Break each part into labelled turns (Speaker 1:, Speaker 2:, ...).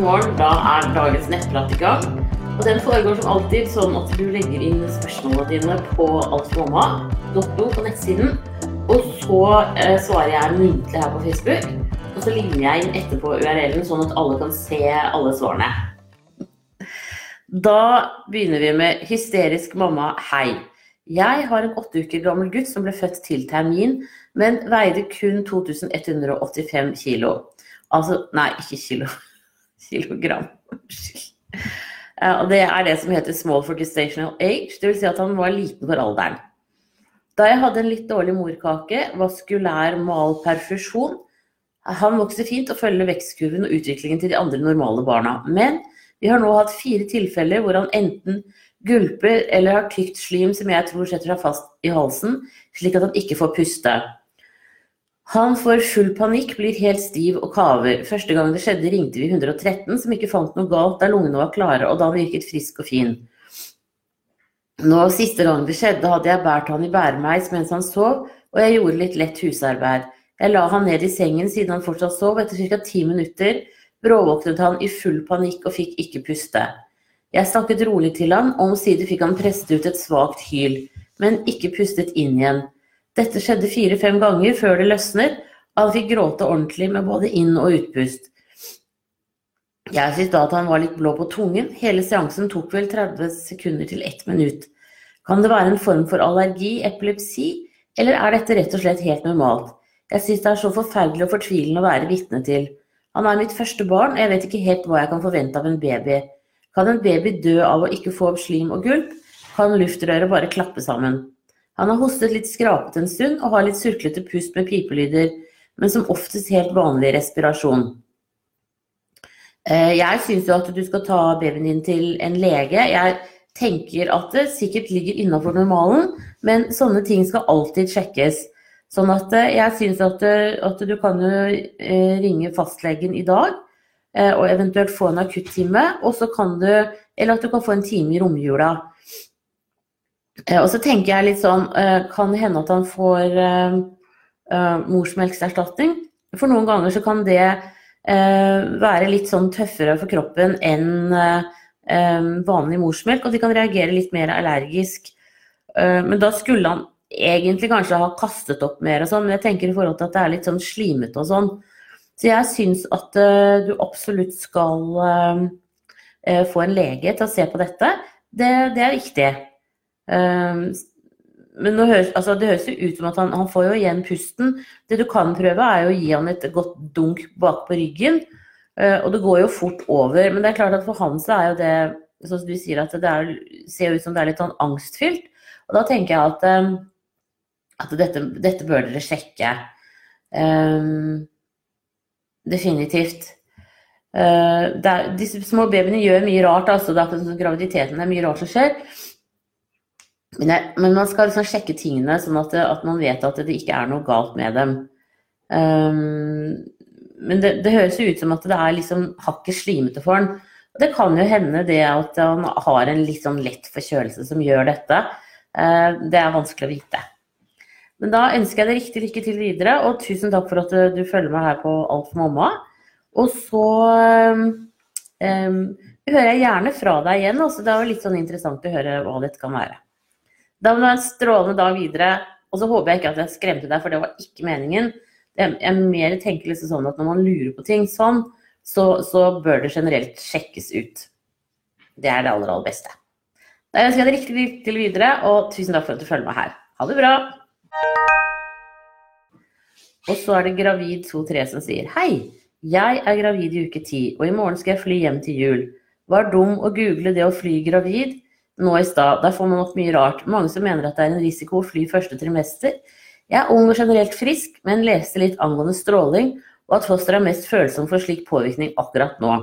Speaker 1: Morgen. Da er dagens nettprat i gang. Og den foregår som alltid sånn at du legger inn spørsmålene dine på altformamma.no på nettsiden. Og så eh, svarer jeg muntlig her på Facebook. Og så ligner jeg inn etterpå URL-en, sånn at alle kan se alle svarene. Da begynner vi med hysterisk mamma, hei. Jeg har en åtte uker gammel gutt som ble født til termin, men veide kun 2185 kilo. Altså, nei, ikke kilo. Kilogram. Og det er det som heter small for gestational age, dvs. Si at han var liten for alderen. Da jeg hadde en litt dårlig morkake, vaskulær malperfusjon Han vokste fint og følger vekstkurven og utviklingen til de andre normale barna. Men vi har nå hatt fire tilfeller hvor han enten gulper eller har tykt slim som jeg tror setter seg fast i halsen, slik at han ikke får puste. Han får full panikk, blir helt stiv og kaver. Første gang det skjedde, ringte vi 113, som ikke fant noe galt da lungene var klare og da han virket frisk og fin. Nå Siste gang det skjedde, hadde jeg båret han i bæremeis mens han sov, og jeg gjorde litt lett husarbeid. Jeg la han ned i sengen siden han fortsatt sov. Etter ca. ti minutter bråvåknet han i full panikk og fikk ikke puste. Jeg snakket rolig til han, og omsider fikk han presset ut et svakt hyl, men ikke pustet inn igjen. Dette skjedde fire-fem ganger før det løsner, og han fikk gråte ordentlig med både inn- og utpust. Jeg syntes da at han var litt blå på tungen. Hele seansen tok vel 30 sekunder til ett minutt. Kan det være en form for allergi, epilepsi, eller er dette rett og slett helt normalt? Jeg synes det er så forferdelig og fortvilende å være vitne til. Han er mitt første barn, og jeg vet ikke helt hva jeg kan forvente av en baby. Kan en baby dø av å ikke få opp slim og gulp? Kan luftrøret bare klappe sammen? Han har hostet litt skrapet en stund og har litt surklete pust med pipelyder, men som oftest helt vanlig respirasjon. Eh, jeg syns jo at du skal ta babyen din til en lege. Jeg tenker at det sikkert ligger innafor normalen, men sånne ting skal alltid sjekkes. Sånn at eh, jeg syns at, eh, at, du kan jo ringe fastlegen i dag, og eventuelt få en akuttime. Og så kan du Eller at du kan få en time i romjula. Eh, og så tenker jeg litt sånn eh, Kan det hende at han får uh, morsmelkserstatning? For noen ganger så kan det være litt sånn tøffere for kroppen enn vanlig morsmelk, og de kan reagere litt mer allergisk. men da skulle han egentlig kanskje ha kastet opp mer og sånn, men jeg tenker i forhold til at det er litt sånn slimete og sånn. Så jeg syns at du absolutt skal få en lege til å se på dette. Det, det er viktig. Um, men høres, altså det høres jo ut som at han, han, får jo igjen pusten. Det du kan prøve, er å gi han et godt dunk bak på ryggen. Uh, og det går jo fort over. Men det er klart at for han så er jo det sånn som du sier, at det er, ser ut som det er litt sånn angstfylt. Og da tenker jeg at, um, at dette, dette, bør dere sjekke. Um, definitivt. Uh, er, disse små babyene gjør mye rart. altså det er Graviditeten er mye rart som skjer. Men, jeg, men, man skal liksom sjekke tingene sånn at, at, man vet at det ikke er noe galt med dem. Um, men det, det, høres jo ut som at det er liksom hakket slimete for han. Det kan jo hende det at han har en litt sånn lett forkjølelse som gjør dette. Uh, det er vanskelig å vite. Men da ønsker jeg deg riktig lykke til videre, og tusen takk for at du, følger meg her på Alt for mamma. Og så um, hører jeg gjerne fra deg igjen. Altså, det er jo litt sånn interessant å høre hva dette kan være. Da må du ha en strålende dag videre. Og så håper jeg ikke at jeg skremte deg, for det var ikke meningen. Jeg mer tenker liksom sånn at når man lurer på ting sånn, så, så bør det generelt sjekkes ut. Det er det aller, aller beste. Da ønsker jeg deg riktig lykke til videre, og tusen takk for at du følger meg her. Ha det bra! Og så er det gravid 2-3 som sier Hei, jeg er gravid i uke 10, og i morgen skal jeg fly hjem til jul. Var dum å google det å fly gravid nå i stad. Der får man opp mye rart. Mange som mener at det er en risiko å fly første trimester. Jeg er ung og generelt frisk, men leste litt angående stråling, og at fosteret er mest følsom for slik påvirkning akkurat nå.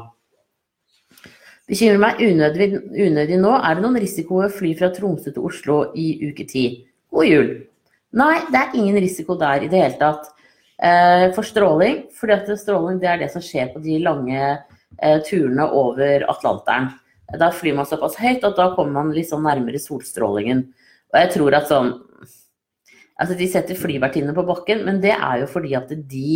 Speaker 1: Bekymrer meg unødig, unødig nå. Er det noen risiko ved å fly fra Tromsø til Oslo i uke ti? God jul! Nei, det er ingen risiko der i det hele tatt. Eh, for stråling, at stråling det er det som skjer på de lange eh, turene over Atlanteren. Da flyr man såpass høyt at da kommer man litt sånn nærmere solstrålingen. Og jeg tror at sånn Altså, de setter flyvertinnene på bakken, men det er jo fordi at de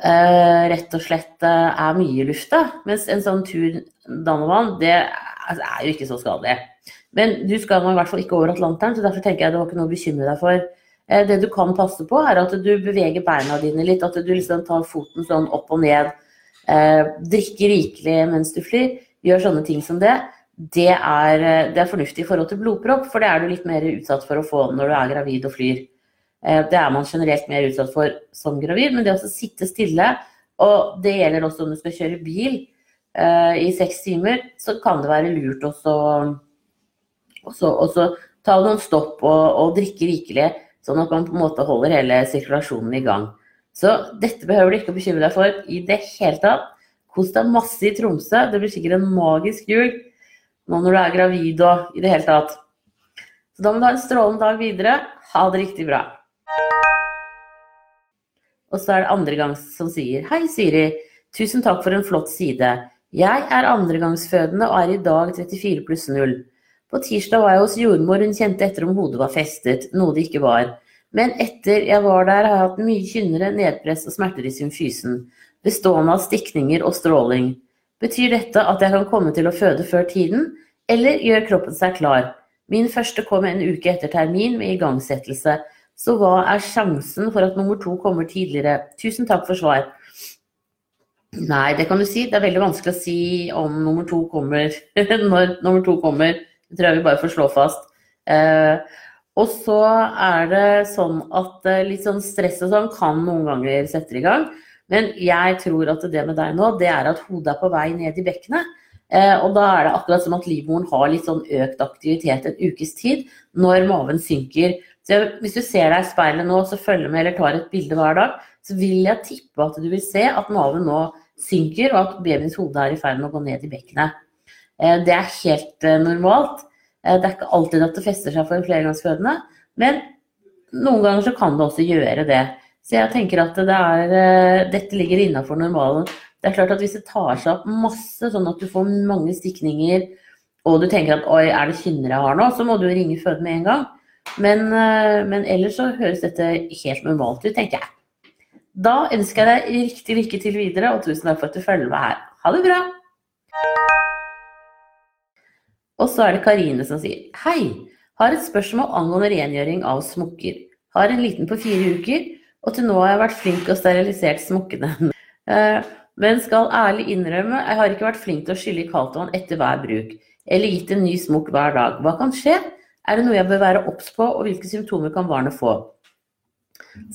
Speaker 1: Uh, rett og slett uh, er mye i lufta. Mens en sånn tur Danovan, det altså, er jo ikke så skadelig. Men du skal i hvert fall ikke over Atlanteren, så derfor tenker jeg det var ikke noe å bekymre deg for. Uh, det du kan passe på, er at du beveger beina dine litt. At du liksom tar foten sånn opp og ned. Drikker rikelig mens du flyr. Gjør sånne ting som det. Det er, eh, det er, fornuftig i forhold til blodpropp, for det er du litt mer utsatt for å få når du er gravid og flyr. Det er man generelt mer utsatt for som gravid, men det å sitte stille, og det gjelder også om du skal kjøre bil i seks timer, så kan det være lurt også å ta noen stopp og, og drikke rikelig Sånn at man på en måte holder hele sirkulasjonen i gang. Så dette behøver du ikke å bekymre deg for i det hele tatt. Kos deg masse i Tromsø. Det blir sikkert en magisk jul nå når du er gravid og i det hele tatt. Så da må du ha en strålende dag videre. Ha det riktig bra. Og så er det andregangs som sier Hei, Siri. Tusen takk for en flott side. Jeg er andregangsfødende og er i dag 34 pluss 0. På tirsdag var jeg hos jordmor, hun kjente etter om hodet var festet, noe det ikke var. Men etter jeg var der, har jeg hatt mye kynnere, nedpress og smerter i symfysen, bestående av stikninger og stråling. Betyr dette at jeg kan komme til å føde før tiden, eller gjør kroppen seg klar? Min første kom en uke etter termin med igangsettelse, så hva er sjansen for at nummer to kommer tidligere? Tusen takk for svar. Nei, det kan du si. Det er veldig vanskelig å si om nummer to kommer når nummer to kommer. Det tror jeg vi bare får slå fast. Eh, og så er det sånn at eh, litt sånn stress og sånn kan noen ganger sette i gang. Men jeg tror at det med deg nå, det er at hodet er på vei ned i bekkenet. Eh, og da er det akkurat som at livmoren har litt sånn økt aktivitet en ukes tid når maven synker. Så hvis du ser deg i speilet nå så følger med eller tar et bilde hver dag, så vil jeg tippe at du vil se at maven nå synker, og at babyens hode er i ferd med å gå ned i bekkenet. Eh, det er helt eh, normalt. Det er ikke alltid at det fester seg for en flergangsfødende, men noen ganger så kan det også gjøre det. Så jeg tenker at det er, dette ligger innafor normalen. Det er klart at hvis det tar seg opp masse, sånn at du får mange stikninger, og du tenker at oi, er det kynner jeg har nå, så må du ringe føde med en gang. Men, men, ellers så høres dette helt normalt ut, tenker jeg. Da ønsker jeg deg riktig lykke til videre, og tusen takk for at du følger med her. Ha det bra! Og så er det Karine som sier Hei, har et spørsmål angående rengjøring av smokker. Har en liten på fire uker, og til nå har jeg vært flink og sterilisert smokkene. Eh, men skal ærlig innrømme, jeg har ikke vært flink til å skylle i kaldt vann etter hver bruk, eller gitt en ny smokk hver dag. Hva kan skje? Er det noe jeg bør være obs på, og hvilke symptomer kan barnet få?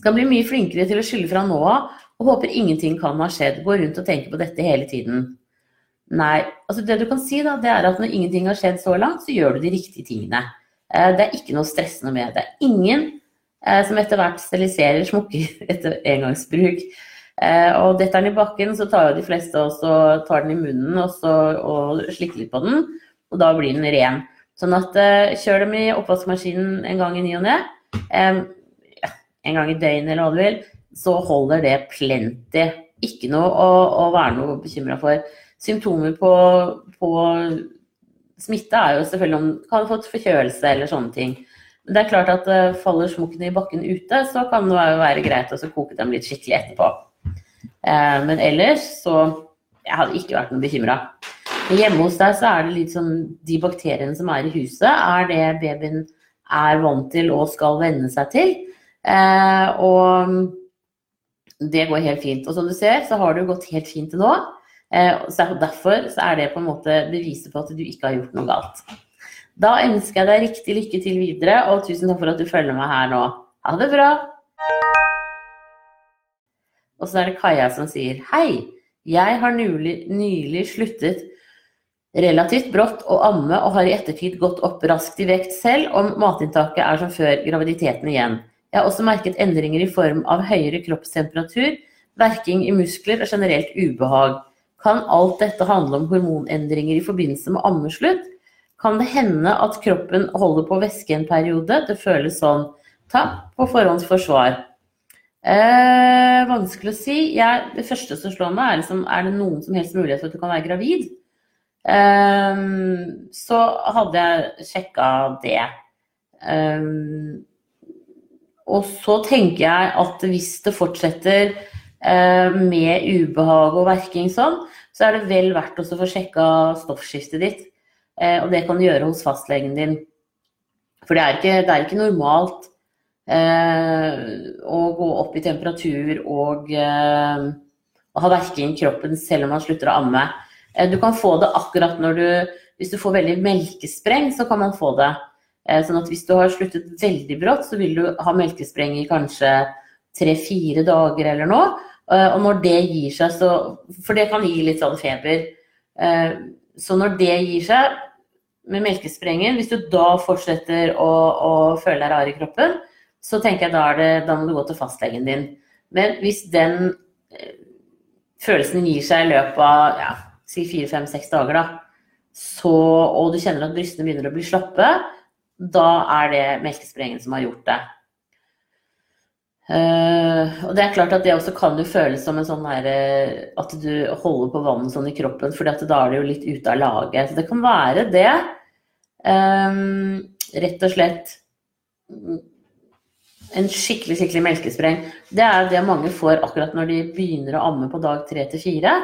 Speaker 1: Skal bli mye flinkere til å skylle fra nå av, og håper ingenting kan ha skjedd. Gå rundt og tenke på dette hele tiden. Nei. altså Det du kan si, da, det er at når ingenting har skjedd så langt, så gjør du de riktige tingene. Eh, det er ikke noe stressende med det. Ingen som etter hvert steriliserer smokker etter engangsbruk. Eh, og detter den i bakken, så tar jo de fleste også tar den i munnen og, og slikker litt på den, og da blir den ren. Sånn at kjør dem i oppvaskmaskinen en gang i ny og ne, en gang i døgnet eller hva du vil, så holder det plenty. Ikke noe å, å være noe bekymra for symptomer på, på, smitte er jo selvfølgelig om du kan ha fått forkjølelse eller sånne ting. Det er klart at uh, faller smokkene i bakken ute, så kan det være greit å koke dem litt skikkelig etterpå. Uh, men ellers så jeg hadde ikke vært noe bekymra. Hjemme hos deg så er det litt sånn de bakteriene som er i huset, er det babyen er vant til og skal venne seg til. Uh, og det går helt fint. Og som du ser, så har det jo gått helt fint til nå. Så Derfor så er det på en måte beviset på at du ikke har gjort noe galt. Da ønsker jeg deg riktig lykke til videre, og tusen takk for at du følger meg her nå. Ha det bra! Og så er det Kaja som sier Hei, jeg har nylig, nylig sluttet relativt brått å amme og har i ettertid gått opp raskt i vekt selv om matinntaket er som før graviditeten igjen. Jeg har også merket endringer i form av høyere kroppstemperatur, verking i muskler og generelt ubehag. Kan alt dette handle om hormonendringer i forbindelse med ammeslutt? Kan det hende at kroppen holder på væske en periode? Det føles sånn. Tapp på forhåndsforsvar. Eh, vanskelig å si. Jeg, det første som slår meg, er liksom, er det noen som helst mulighet for at du kan være gravid? Eh, så hadde jeg sjekka det. Eh, og så tenker jeg at hvis det fortsetter med ubehag og verking sånn, så er det vel verdt å få sjekka stoffskiftet ditt. Og det kan du gjøre hos fastlegen din. For det er ikke, det er ikke normalt å gå opp i temperatur og, og ha verking i kroppen selv om man slutter å amme. Du kan få det akkurat når du Hvis du får veldig melkespreng, så kan man få det. Sånn at hvis du har sluttet veldig brått, så vil du ha melkespreng i kanskje tre-fire dager eller noe. Og når det gir seg, så For det kan gi litt sånn feber. Så når det gir seg med melkesprengen, hvis du da fortsetter å, å føle deg rar i kroppen, så tenker jeg da, det, da må du gå til fastlegen din. Men hvis den følelsen gir seg i løpet av ja, si fire, fem, seks dager, da, så, og du kjenner at brystene begynner å bli slappe, da er det melkesprengen som har gjort det. Uh, og det er klart at det også kan jo føles som en sånn her, at du holder på vann sånn i kroppen, for da er det jo litt ute av laget. Så det kan være det. Um, rett og slett en skikkelig, skikkelig melkespreng. Det er det mange får akkurat når de begynner å amme på dag tre til fire.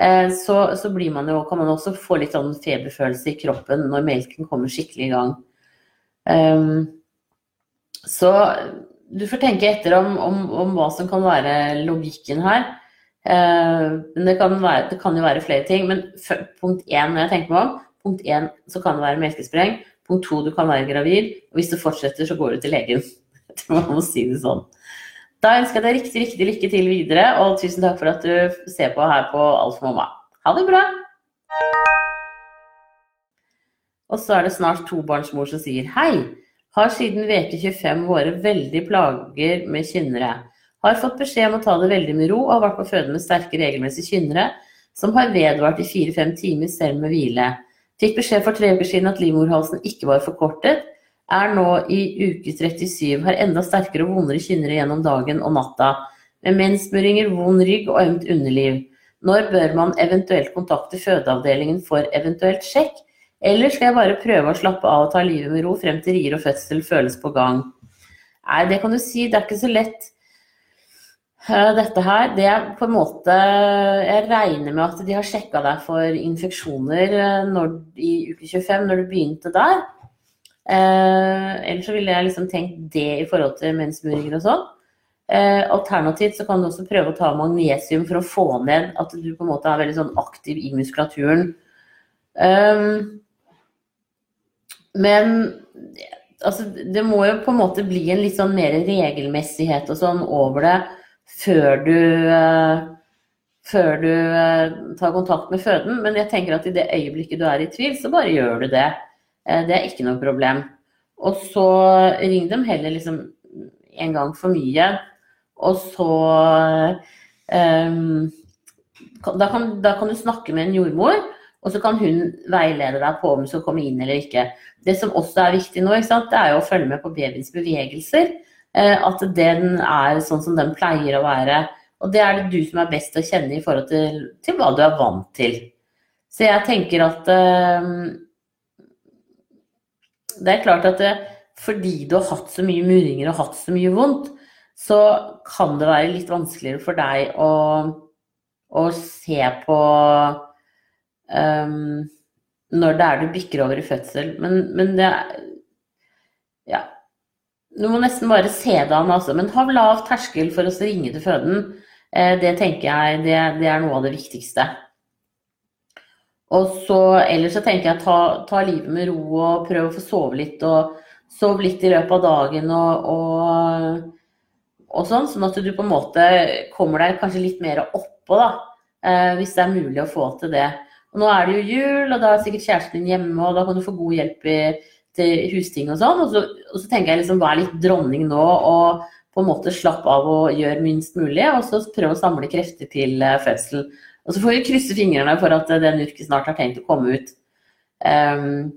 Speaker 1: Eh, så, så man jo, kan man også få litt sånn feberfølelse i kroppen når melken kommer skikkelig i gang. Um, så du får tenke etter om, om, om, hva som kan være logikken her. Uh, det, kan være, det, kan jo være flere ting, men punkt én når jeg tenker meg om, punkt én så kan det være melkespreng. Punkt to du kan være gravid. Og hvis du fortsetter, så går du til legen. Man må si det sånn. Da ønsker jeg deg riktig, riktig lykke til videre, og tusen takk for at du ser på her på Alt. Ha det bra! Og så er det snart tobarnsmor som sier hei. Har siden veke 25 vært veldig plager med kynnere. Har fått beskjed om å ta det veldig med ro og har vært på føde med sterke regelmessige kynnere som har vedvart i fire-fem timer selv med hvile. Fikk beskjed for tre uker siden at livmorhalsen ikke var forkortet, er nå i uke 37, har enda sterkere og vondere kynnere gjennom dagen og natta, med mensmuringer, vond rygg og ømt underliv. Når bør man eventuelt kontakte fødeavdelingen for eventuelt sjekk, eller skal jeg bare prøve å slappe av og ta livet med ro frem til rier og fødsel føles på gang? Nei, det kan du si, det er ikke så lett. Eh, dette her, det er på en måte Jeg regner med at de har sjekka deg for infeksjoner eh, når, i uke 25, når du begynte der. Eh, ellers så ville jeg liksom tenkt det i forhold til mensmuringer og sånn. Eh, alternativt så kan du også prøve å ta magnesium for å få ned at du på en måte er veldig sånn aktiv i muskulaturen. Um, men altså, det må jo på en måte bli en litt sånn mer regelmessighet og sånn over det før du uh, før du uh, tar kontakt med føden. Men jeg tenker at i det øyeblikket du er i tvil, så bare gjør du det. Eh, det er ikke noe problem. Og så ring dem heller liksom en gang for mye. Og så um, da, kan, da, kan, du snakke med en jordmor, og så kan hun veilede deg på om du skal komme inn eller ikke. Det som også er viktig nå, det er jo å følge med på babyens bevegelser. Uh, at den er sånn som den pleier å være. Og det er det du som er best til å kjenne i forhold til, til hva du er vant til. Så jeg tenker at uh, det er klart at det, fordi du har hatt så mye murringer og hatt så mye vondt, så kan det være litt vanskeligere for deg å, å se på um, når det er du bikker over i fødsel. Men, men det Ja. Du må nesten bare se det an, altså. Men ha lav terskel for å ringe til føden. Eh, det tenker jeg det, det er noe av det viktigste. Og så, ellers så tenker jeg ta, ta livet med ro og prøv å få sove litt. Og Sov litt i løpet av dagen og, og, og, sånn. Sånn at du på en måte kommer deg kanskje litt mer oppå, da. Eh, hvis det er mulig å få til det. Og nå er det jo jul, og da er sikkert kjæresten din hjemme, og da kan du få god hjelp i, til husting og sånn. Og så, og så tenker jeg liksom vær litt dronning nå og på en måte slapp av og gjør minst mulig. Og så prøv å samle krefter til fødsel. fødselen. Og så får vi krysse fingrene for at den urken snart har tenkt å komme ut. Um,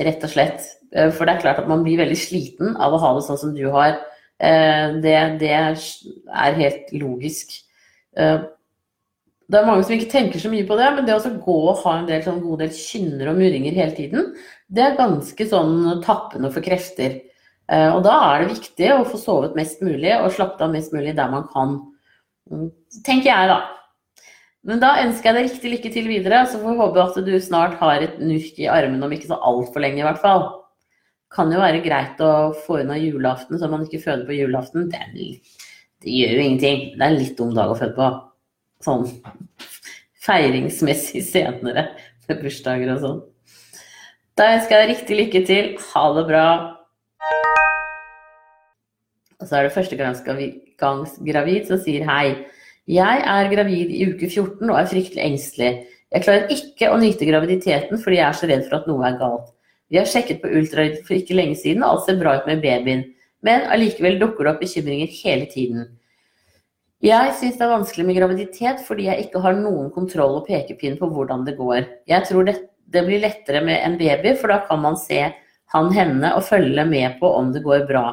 Speaker 1: rett og slett. Eh, for det er klart at man blir veldig sliten av å ha det sånn som du har. Det, det, er helt logisk. Det er mange som ikke tenker så mye på det, men det å gå og ha en del, sånn god del kynner og murringer hele tiden, det er ganske sånn tappende for krefter. Uh, og da er det viktig å få sovet mest mulig og slappet av mest mulig der man kan. Mm, tenker jeg, da. Men da ønsker jeg deg riktig lykke til videre, så får vi håpe at du snart har et nurk i armene om ikke så altfor lenge, i hvert fall. Kan jo være greit å få unna julaften så man ikke føder på julaften. Det, det gjør jo ingenting. Det er en litt dum dag å føde på. Sånn feiringsmessig senere med bursdager og sånn. Da ønsker jeg deg riktig lykke til. Ha det bra. Og så er det førstegangsgravid som sier hei. Jeg er gravid i uke 14 og er fryktelig engstelig. Jeg klarer ikke å nyte graviditeten fordi jeg er så redd for at noe er galt. Vi har sjekket på ultralyd for ikke lenge siden, og alt ser bra ut med babyen. Men allikevel dukker det opp bekymringer hele tiden. Jeg syns det er vanskelig med graviditet fordi jeg ikke har noen kontroll og pekepinn på hvordan det går. Jeg tror det, det blir lettere med en baby, for da kan man se han henne og følge med på om det går bra.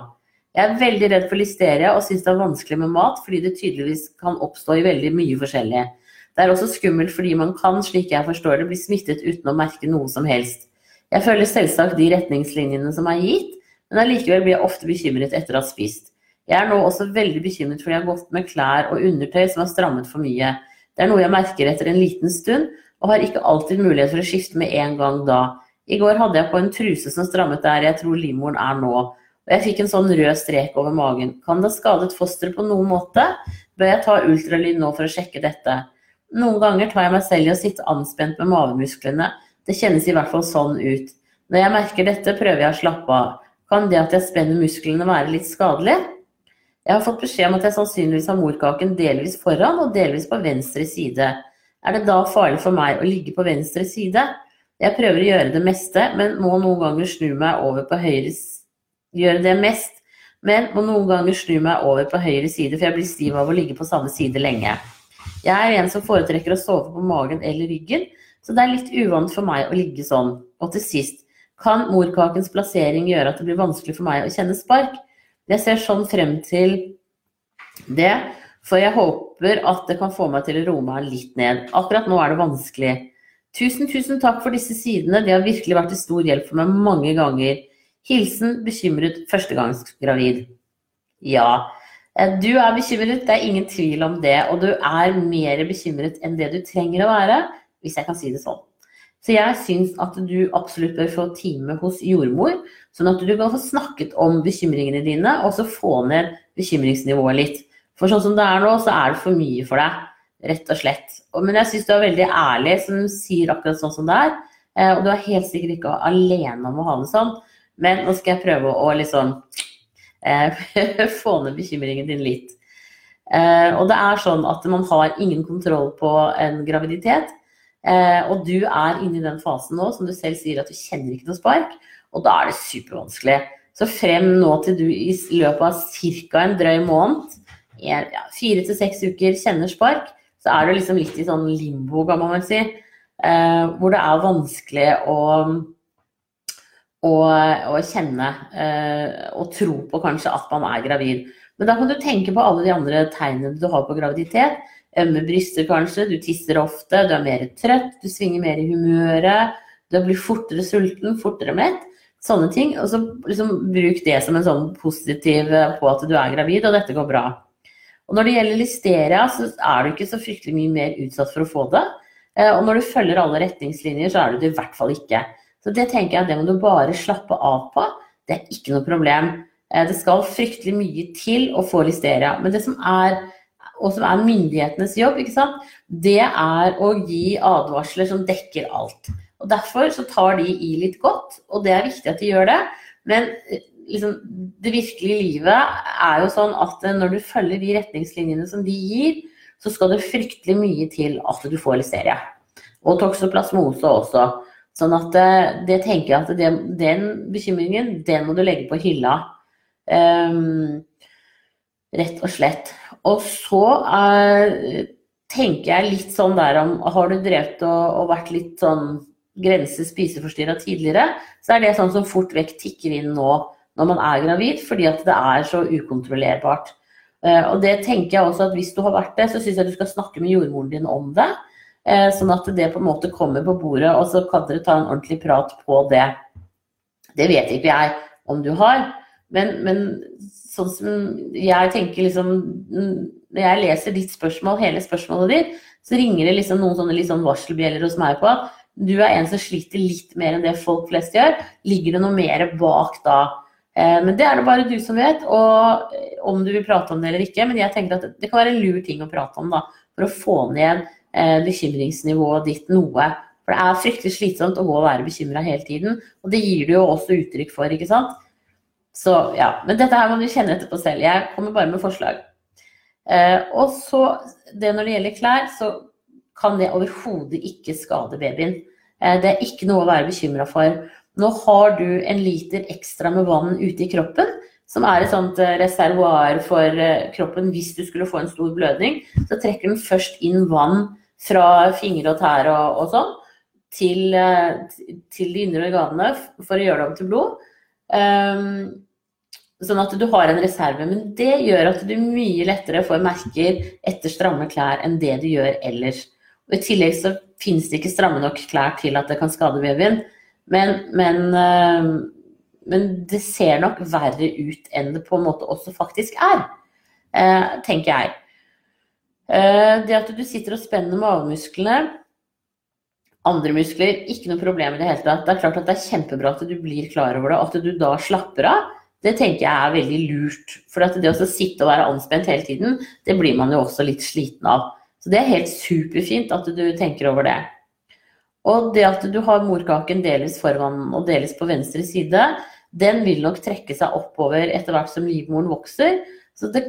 Speaker 1: Jeg er veldig redd for listeria og syns det er vanskelig med mat, fordi det tydeligvis kan oppstå i veldig mye forskjellig. Det er også skummelt fordi man kan, slik jeg forstår det, bli smittet uten å merke noe som helst. Jeg følger selvsagt de retningslinjene som er gitt, men allikevel blir jeg ofte bekymret etter å ha spist. Jeg er nå også veldig bekymret fordi jeg har gått med klær og undertøy som har strammet for mye. Det er noe jeg merker etter en liten stund, og har ikke alltid mulighet for å skifte med en gang da. I går hadde jeg på en truse som strammet der jeg tror livmoren er nå. Og jeg fikk en sånn rød strek over magen. Kan det ha skadet fosteret på noen måte? Bør jeg ta ultralyd nå for å sjekke dette? Noen ganger tar jeg meg selv i å sitte anspent med mavemusklene. Det kjennes i hvert fall sånn ut. Når jeg merker dette, prøver jeg å slappe av. Kan det at jeg spenner musklene være litt skadelig? Jeg har fått beskjed om at jeg sannsynligvis har morkaken delvis foran og delvis på venstre side. Er det da farlig for meg å ligge på venstre side? Jeg prøver å gjøre det meste, men må noen ganger snu meg over på høyre gjøre det mest, men må noen ganger snu meg over på høyre side, for jeg blir stiv av å ligge på samme side lenge. Jeg er en som foretrekker å sove på magen eller ryggen, så det er litt uvant for meg å ligge sånn. Og til sist, kan morkakens plassering gjøre at det blir vanskelig for meg å kjenne spark? Jeg ser sånn frem til det, for jeg håper at det kan få meg til å roe meg litt ned. Akkurat nå er det vanskelig. Tusen, tusen takk for disse sidene, de har virkelig vært til stor hjelp for meg mange ganger. Hilsen bekymret førstegangsgravid. Ja, eh, du er bekymret, det er ingen tvil om det. Og du er mer bekymret enn det du trenger å være, hvis jeg kan si det sånn. Så jeg syns at du absolutt bør få time hos jordmor, sånn at du kan få snakket om bekymringene dine, og så få ned bekymringsnivået litt. For sånn som det er nå, så er det for mye for deg, rett og slett. Men jeg syns du er veldig ærlig som sier akkurat sånn som det er. Eh, og du er helt sikkert ikke alene om å ha det sånn. Men nå skal jeg prøve å liksom eh, få ned bekymringen din litt. Eh, og det er sånn at man har ingen kontroll på en graviditet. Og du er inne i den fasen nå som du selv sier at du kjenner ikke noe spark. Og da er det supervanskelig. Så frem nå til du i løpet av ca. en drøy måned, ja, fire til seks uker, kjenner spark, så er du liksom litt i sånn limbo, kan man vel si. Eh, hvor det er vanskelig å å, å kjenne eh, og tro på kanskje at man er gravid. Men da kan du tenke på alle de andre tegnene du har på graviditet. Ømme bryster kanskje, du tisser ofte, du er mer trøtt, du svinger mer i humøret. Du blir fortere sulten, fortere mett. Sånne ting. Og så liksom, bruk det som en sånn positiv eh, på at du er gravid, og dette går bra. Og når det gjelder listeria, så er du ikke så fryktelig mye mer utsatt for å få det. Eh, og når du følger alle retningslinjer, så er du det i hvert fall ikke. Så det tenker jeg at det må du bare slappe av på. Det er ikke noe problem. Eh, det skal fryktelig mye til å få listeria. Men det som er, og som er myndighetenes jobb, det er å gi advarsler som dekker alt. Og Derfor så tar de i litt godt, og det er viktig at de gjør det. Men eh, liksom, det virkelige livet er jo sånn at eh, når du følger de retningslinjene som de gir, så skal det fryktelig mye til at du får listeria. Og toksoplasmose også. Sånn at eh, det tenker jeg at det, den bekymringen, den må du legge på hylla. Um, rett og slett. Og så er, tenker jeg litt sånn der om Har du drevet og, og vært litt sånn grense spiseforstyrra tidligere, så er det sånn som fort vekk tikker inn nå når man er gravid, fordi at det er så ukontrollerbart. Uh, og det tenker jeg også at hvis du har vært det, så syns jeg du skal snakke med jordmoren din om det. Eh, sånn at det på en måte kommer på bordet, og så kan dere ta en ordentlig prat på det. Det vet ikke jeg om du har, Men, men sånn som jeg tenker liksom Når jeg leser ditt spørsmål, hele spørsmålet ditt, så ringer det liksom noen sånne liksom varselbjeller hos meg på at du er en som sliter litt mer enn det folk flest gjør. Ligger det noe mer bak da? Eh, men det er det bare du som vet, og om du vil prate om det eller ikke. Men jeg tenker at det kan være en lur ting å prate om da, for å få ned eh, bekymringsnivået ditt noe. For det er fryktelig slitsomt å gå og være bekymra hele tiden. Og det gir du jo også uttrykk for, ikke sant. Så ja. Men dette her må du kjenne etterpå selv. Jeg kommer bare med forslag. Eh, og så det når det gjelder klær, så kan det overhodet ikke skade babyen. Eh, det er ikke noe å være bekymra for. Nå har du en liter ekstra med vann ute i kroppen, som er et sånt eh, reservoar for kroppen hvis du skulle få en stor blødning. Så trekker den først inn vann fra fingre og tær og, og sånn til, til, de indre organene for å gjøre det om til blod. Um, Sånn at du har en reserve. Men det gjør at du mye lettere får merker etter stramme klær enn det du gjør ellers. Og I tillegg så finnes det ikke stramme nok klær til at det kan skade babyen. Men, men, øh, men, det ser nok verre ut enn det på en måte også faktisk er, øh, tenker jeg. Uh, det at du sitter og spenner magemusklene, andre muskler, ikke noe problem i det hele tatt. Det er klart at det er kjempebra at du blir klar over det, at du da slapper av. Det tenker jeg er veldig lurt. For det å sitte og være anspent hele tiden, det blir man jo også litt sliten av. Så det er helt superfint at du tenker over det. Og det at du har morkaken delvis foran og delvis på venstre side, den vil nok trekke seg oppover etter hvert som livmoren vokser. Så det,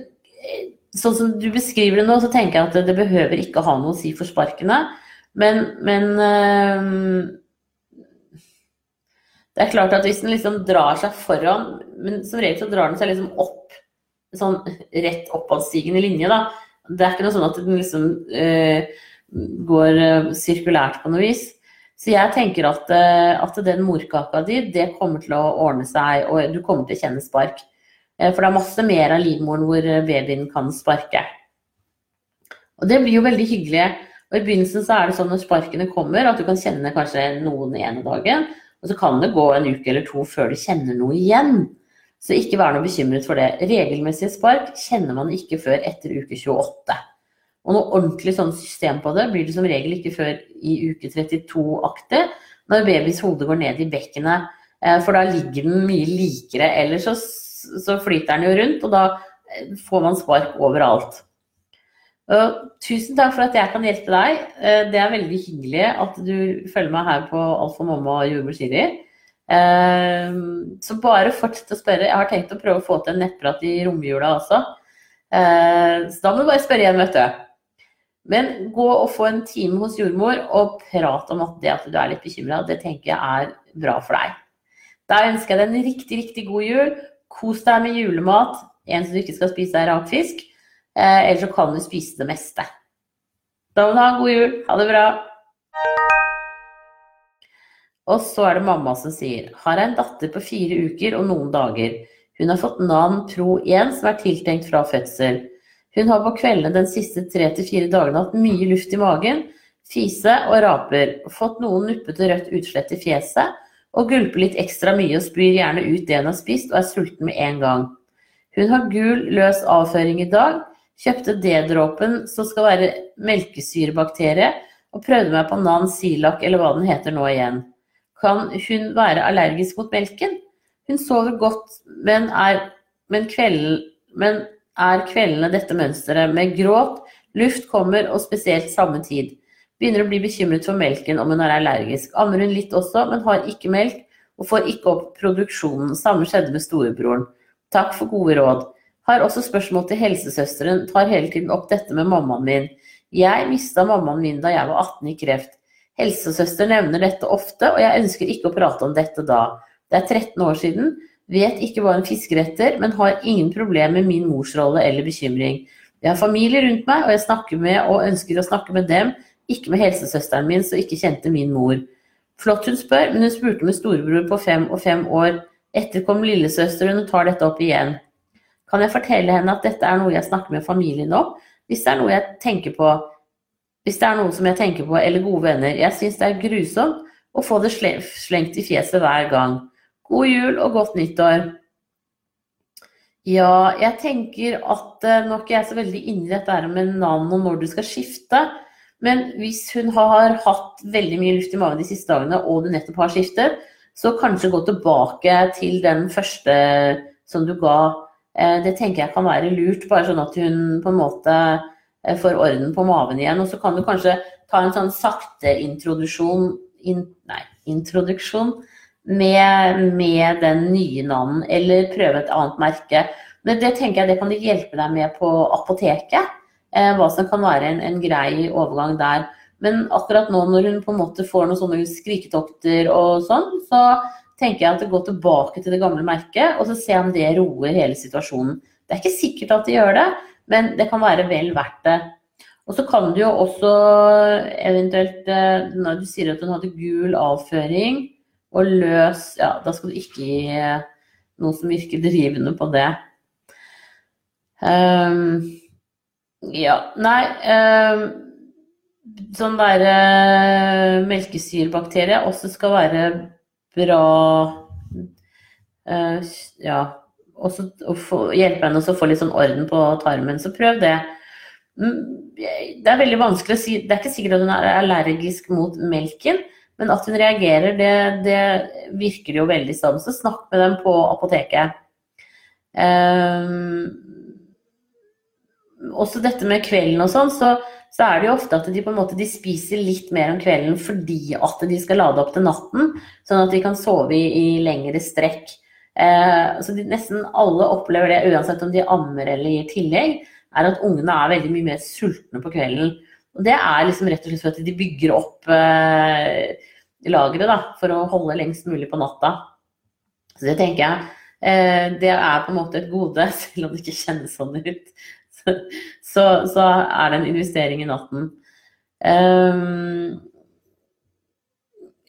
Speaker 1: sånn som du beskriver det nå, så tenker jeg at det behøver ikke ha noe å si for sparkene. Men, men øh, det er klart at hvis den liksom drar seg foran, men som regel så drar den seg liksom opp, sånn rett oppadstigende linje, da. Det er ikke noe sånn at den liksom eh, går eh, sirkulært på noe vis. Så jeg tenker at, eh, at, den morkaka di, det kommer til å ordne seg, og du kommer til å kjenne spark. Eh, for det er masse mer av livmoren hvor babyen kan sparke. Og det blir jo veldig hyggelig. Og I begynnelsen så er det sånn når sparkene kommer, at du kan kjenne kanskje noen ene dagen. Og så kan det gå en uke eller to før du kjenner noe igjen. Så ikke vær noe bekymret for det. Regelmessige spark kjenner man ikke før etter uke 28. Og noe ordentlig sånn system på det blir det som regel ikke før i uke 32-aktig, når babys hode går ned i bekkenet. Eh, for da ligger den mye likere. Ellers så, så flyter den jo rundt, og da eh, får man spark overalt. Og tusen takk for at jeg kan hjelpe deg. Eh, det er veldig hyggelig at du følger meg her på Alfa mamma og Jordmor Siri. Eh, så bare fortsett å spørre. Jeg har tenkt å prøve å få til en nettprat i romjula også. Eh, så da må du bare spørre igjen, vet du. Men gå og få en time hos jordmor og prat om at det at du er litt bekymra, det tenker jeg er bra for deg. Da ønsker jeg deg en riktig, riktig god jul. Kos deg med julemat. En som du ikke skal spise, er rakfisk. Eh, eller så kan du spise det meste. Da må du ha en god jul. Ha det bra. Og så er det mamma som sier har en datter på fire uker og noen dager. Hun har fått Nan Pro 1 som er tiltenkt fra fødsel. Hun har på kveldene den siste tre til fire dagene hatt mye luft i magen, fise og raper, fått noen nuppete rødt utslett i fjeset og gulper litt ekstra mye og spyr gjerne ut det hun har spist og er sulten med en gang. Hun har gul, løs avføring i dag, Kjøpte D-dråpen som skal være melkesyrebakterie, og prøvde meg på Nan Silak eller hva den heter nå igjen. Kan hun være allergisk mot melken? Hun sover godt, men er, men kveld, men er kveldene dette mønsteret med gråt, luft kommer og spesielt samme tid. Begynner å bli bekymret for melken om hun er allergisk. Ammer hun litt også, men har ikke melk og får ikke opp produksjonen. Samme skjedde med storebroren. Takk for gode råd. Har også spørsmål til helsesøsteren, tar hele tiden opp dette med mammaen min. Jeg mista mammaen min da jeg var 18 i kreft. Helsesøster nevner dette ofte, og jeg ønsker ikke å prate om dette da. Det er 13 år siden, vet ikke hva hun fisker etter, men har ingen problemer med min morsrolle eller bekymring. Jeg har familie rundt meg, og jeg snakker med og ønsker å snakke med dem, ikke med helsesøsteren min, som ikke kjente min mor. Flott hun spør, men hun spurte med storebror på fem og fem år. Etter kom lillesøsteren og tar dette opp igjen kan jeg fortelle henne at dette er noe jeg snakker med familien om. Hvis det er noe jeg tenker på, hvis det er noen som jeg tenker på, eller gode venner. Jeg syns det er grusomt å få det slengt i fjeset hver gang. God jul og godt nyttår. Ja, jeg tenker at uh, Nå er ikke jeg så veldig inni dette her med navn og når du skal skifte. Men hvis hun har hatt veldig mye luft i magen de siste dagene, og du nettopp har skiftet, så kanskje gå tilbake til den første som du ga. Uh, det tenker jeg kan være lurt, bare sånn at hun på en måte får orden på maven igjen. Og så kan du kanskje ta en sånn sakte introduksjon in, Nei, introduksjon med, med den nye navnen, eller prøve et annet merke. Men det tenker jeg det kan hjelpe deg med på apoteket. Eh, hva som kan være en, en, grei overgang der. Men akkurat nå når hun på en måte får noen sånne skriketokter og sånn, så tenker jeg at det går tilbake til det gamle merket, og så se om det roer hele situasjonen. Det er ikke sikkert at det gjør det, men det kan være vel verdt det. Og så kan du jo også eventuelt eh, Når du sier at hun hadde gul avføring, og løs Ja, da skal du ikke gi eh, noe som virker drivende på det. Um, ja, nei um, Sånn derre uh, melkesyrebakterie også skal være bra uh, Ja, også og få, hjelpe henne å få litt sånn orden på tarmen. Så prøv det. Mm, det er veldig vanskelig å si Det er ikke sikkert at hun er allergisk mot melken. Men at hun reagerer, det, det virker jo veldig sånn. Så snakk med dem på apoteket. Um, også dette med kvelden og sånn, så, så, er det jo ofte at de på en måte de spiser litt mer om kvelden fordi at de skal lade opp til natten, sånn at de kan sove i, i lengre strekk. Uh, så de, nesten alle opplever det, uansett om de ammer eller gir tillegg, er at ungene er veldig mye mer sultne på kvelden. Og det er liksom rett og slett for at de bygger opp eh, lageret for å holde lengst mulig på natta. Så det tenker jeg eh, det er på en måte et gode, selv om det ikke kjennes sånn ut. Så, så, er det en investering i natten. Um,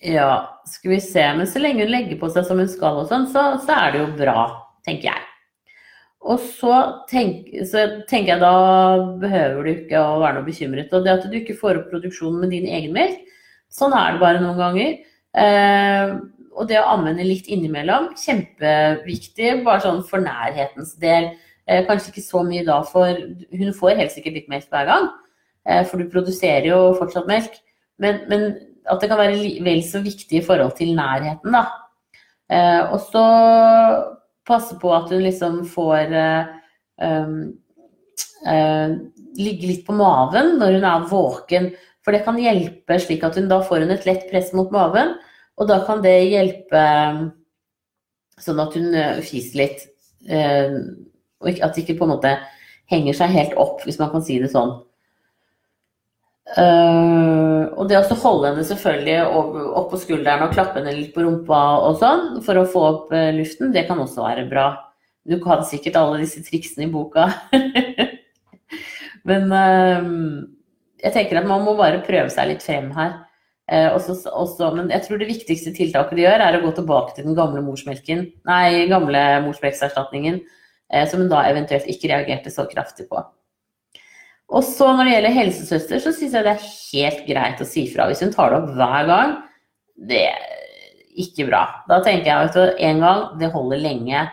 Speaker 1: ja, skal vi se. Men så lenge hun legger på seg som hun skal og sånn, så, så er det jo bra, tenker jeg. Og så, tenk, så, tenker jeg da behøver du ikke å være noe bekymret. Og det at du ikke får opp produksjonen med din egen melk, Sånn er det bare noen ganger. Eh, og det å anvende litt innimellom, kjempeviktig, bare sånn for nærhetens del. Eh, kanskje ikke så mye da, for hun får helt sikkert litt melk hver gang. Eh, for du produserer jo fortsatt melk. Men, men, at det kan være vel så viktig i forhold til nærheten, da. Eh, og så passe på at hun liksom får um, ligge litt på maven når hun er våken. For det kan hjelpe slik at hun da får hun et lett press mot maven, og da kan det hjelpe sånn at hun eh, fiser litt. Eh, og at det ikke på en måte henger seg helt opp, hvis man kan si det sånn. Uh, og det å holde henne selvfølgelig opp, på skulderen og klappe henne litt på rumpa og sånn, for å få opp uh, luften, det kan også være bra. Du kan sikkert alle disse triksene i boka. Men uh, jeg tenker at man må bare prøve seg litt frem her. Også, også, men jeg tror det viktigste tiltaket de gjør, er å gå tilbake til den gamle morsmelken, nei, gamle morsmelkserstatningen, eh, som hun da eventuelt ikke reagerte så kraftig på. Og så når det gjelder helsesøster, så syns jeg det er helt greit å si fra. Hvis hun tar det opp hver gang, det er ikke bra. Da tenker jeg at en gang, det holder lenge.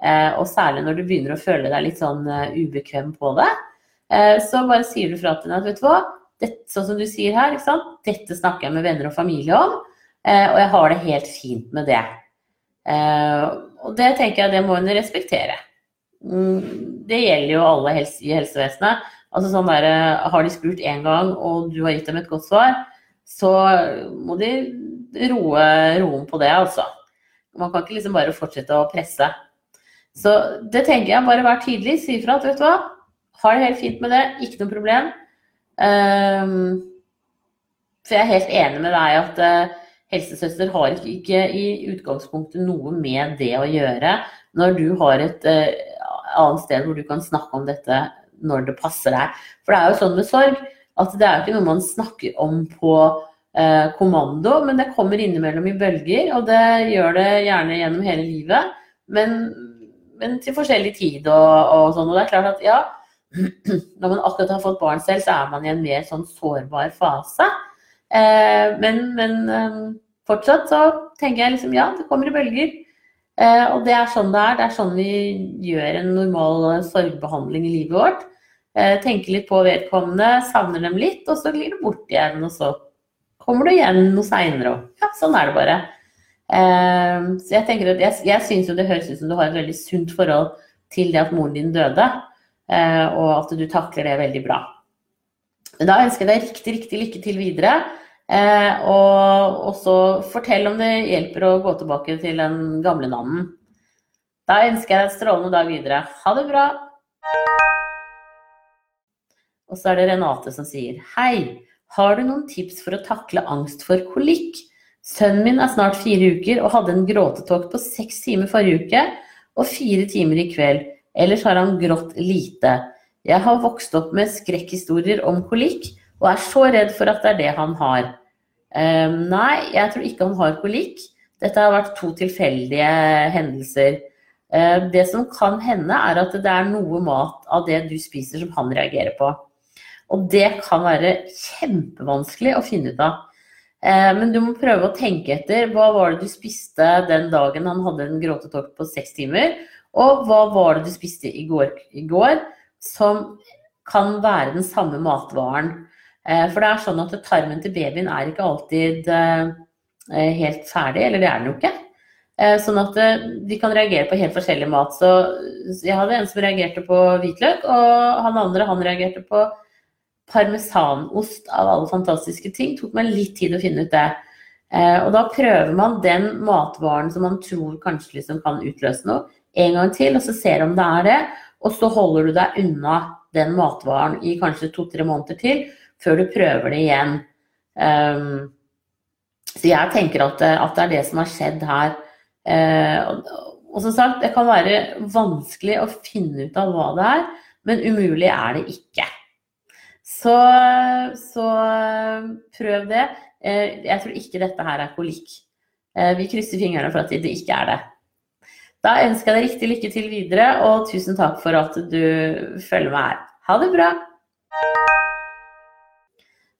Speaker 1: Eh, og særlig når du begynner å føle deg litt sånn uh, ubekvem på det, uh, så bare sier du fra til henne at vet du hva, dette, sånn som du sier her, dette snakker jeg med venner og familie om, eh, og jeg har det helt fint med det. Eh, og det tenker jeg det må hun respektere. Mm, det gjelder jo alle i helsevesenet. Altså sånn der, eh, Har de spurt én gang, og du har gitt dem et godt svar, så må de roe roen på det, altså. Man kan ikke liksom bare fortsette å presse. Så det tenker jeg. Bare vær tydelig. Si ifra at vet du hva, har det helt fint med det, ikke noe problem. Um, for jeg er helt enig med deg at uh, helsesøster har ikke, ikke, i utgangspunktet noe med det å gjøre. Når du har et uh, annet sted hvor du kan snakke om dette når det passer deg. For det er jo sånn med sorg at det er jo ikke noe man snakker om på eh, kommando, men det kommer innimellom i bølger, og det gjør det gjerne gjennom hele livet. Men, men til forskjellig tid og, og sånn. Og det er klart at ja, når man akkurat har fått barn selv, så er man i en mer sånn sårbar fase. Eh, men, men eh, fortsatt så tenker jeg liksom ja, det kommer i bølger. Eh, og det er sånn det er. Det er sånn vi gjør en normal sorgbehandling i livet vårt. Eh, tenker litt på vedkommende, savner dem litt, og så glir det bort igjen. Og så kommer du igjen noe seinere òg. Ja, sånn er det bare. Eh, så jeg tenker at jeg, jeg syns jo det høres ut som du har et veldig sunt forhold til det at moren din døde, og at du takler det veldig bra. Men da ønsker jeg deg riktig, riktig lykke til videre. Eh, og, og, så fortell om det hjelper å gå tilbake til den gamle navnen. Da ønsker jeg deg en strålende dag videre. Ha det bra! Og så er det Renate som sier Hei, har du noen tips for å takle angst for kolikk? Sønnen min er snart fire uker og hadde en gråtetokt på seks timer forrige uke og fire timer i kveld. Ellers har han grått lite. Jeg har vokst opp med skrekkhistorier om kolikk og er så redd for at det er det han har. Um, nei, jeg tror ikke han har kolikk. Dette har vært to tilfeldige hendelser. Uh, det som kan hende, er at det er noe mat av det du spiser som han reagerer på. Og det kan være kjempevanskelig å finne ut av. Uh, men du må prøve å tenke etter. Hva var det du spiste den dagen han hadde en gråtetokt på seks timer? Og hva var det du spiste i går, i går som kan være den samme matvaren? Eh, for det er sånn at tarmen til babyen er ikke alltid eh, helt ferdig, eller det er den jo ikke. Eh, sånn at de kan reagere på helt forskjellig mat. Så jeg hadde en som reagerte på hvitløk, og han andre han reagerte på parmesanost av alle fantastiske ting. Det tok meg litt tid å finne ut det. Og da prøver man den matvaren som man tror kanskje liksom kan utløse noe, en gang til, og så ser om det er det. Og så holder du deg unna den matvaren i kanskje to-tre måneder til før du prøver det igjen. Um, så jeg tenker at, at, det er det som har skjedd her. Uh, og som sagt, det kan være vanskelig å finne ut av hva det er, men umulig er det ikke. Så, så prøv det. Uh, jeg tror ikke dette her er kolikk. Uh, vi krysser fingrene for at det ikke er det. Da ønsker jeg deg riktig lykke til videre, og tusen takk for at du følger med her. Ha det bra!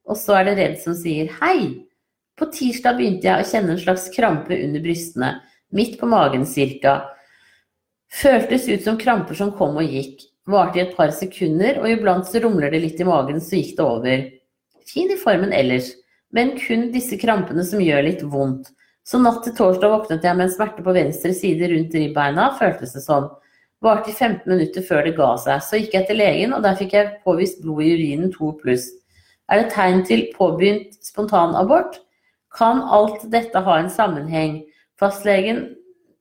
Speaker 1: Og så er det Redd som sier hei. På tirsdag begynte jeg å kjenne en slags krampe under brystene, midt på magen cirka. Føltes ut som kramper som kom og gikk. Varte i et par sekunder, og iblant så rumler det litt i magen, så gikk det over. Fin i formen ellers, men kun disse krampene som gjør litt vondt. Så natt til torsdag våknet jeg med en smerte på venstre side rundt ribbeina, føltes det som. Varte i 15 minutter før det ga seg. Så gikk jeg til legen, og der fikk jeg påvist blod i urinen 2 pluss. Er det tegn til påbegynt spontanabort? Kan alt dette ha en sammenheng? Fastlegen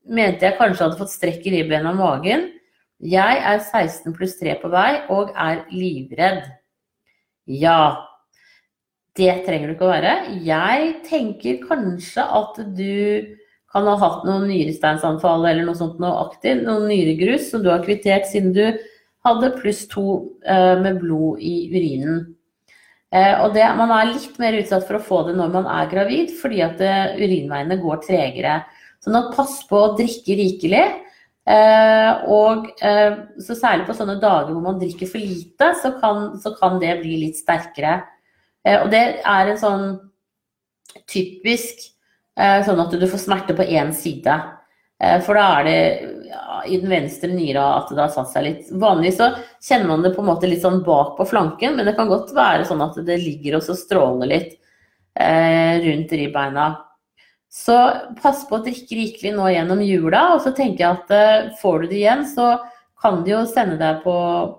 Speaker 1: mente jeg kanskje hadde fått strekk i ribbeina og magen. Jeg er 16 pluss 3 på vei og er livredd. Ja, det trenger du ikke å være. Jeg tenker kanskje at du kan ha hatt noen nyresteinsanfall eller noe sånt noe aktivt. Noen nyregrus som du har kvittert siden du hadde pluss to eh, med blod i urinen. Eh, og det, man er litt mer utsatt for å få det når man er gravid, fordi at eh, urinveiene går tregere. Sånn at pass på å drikke rikelig. Eh, og så særlig på sånne dager hvor man drikker for lite, så kan, så kan det bli litt sterkere. Og det er en sånn typisk sånn at du får smerte på én side. For da er det i den venstre nyra at det har satt seg litt. Vanligvis så kjenner man det på en måte litt sånn bak på flanken, men det kan godt være sånn at det ligger og stråler litt eh, rundt ribbeina. Så pass på å drikke rikelig nå gjennom jula, og så tenker jeg at eh, får du det igjen, så kan de jo sende deg på,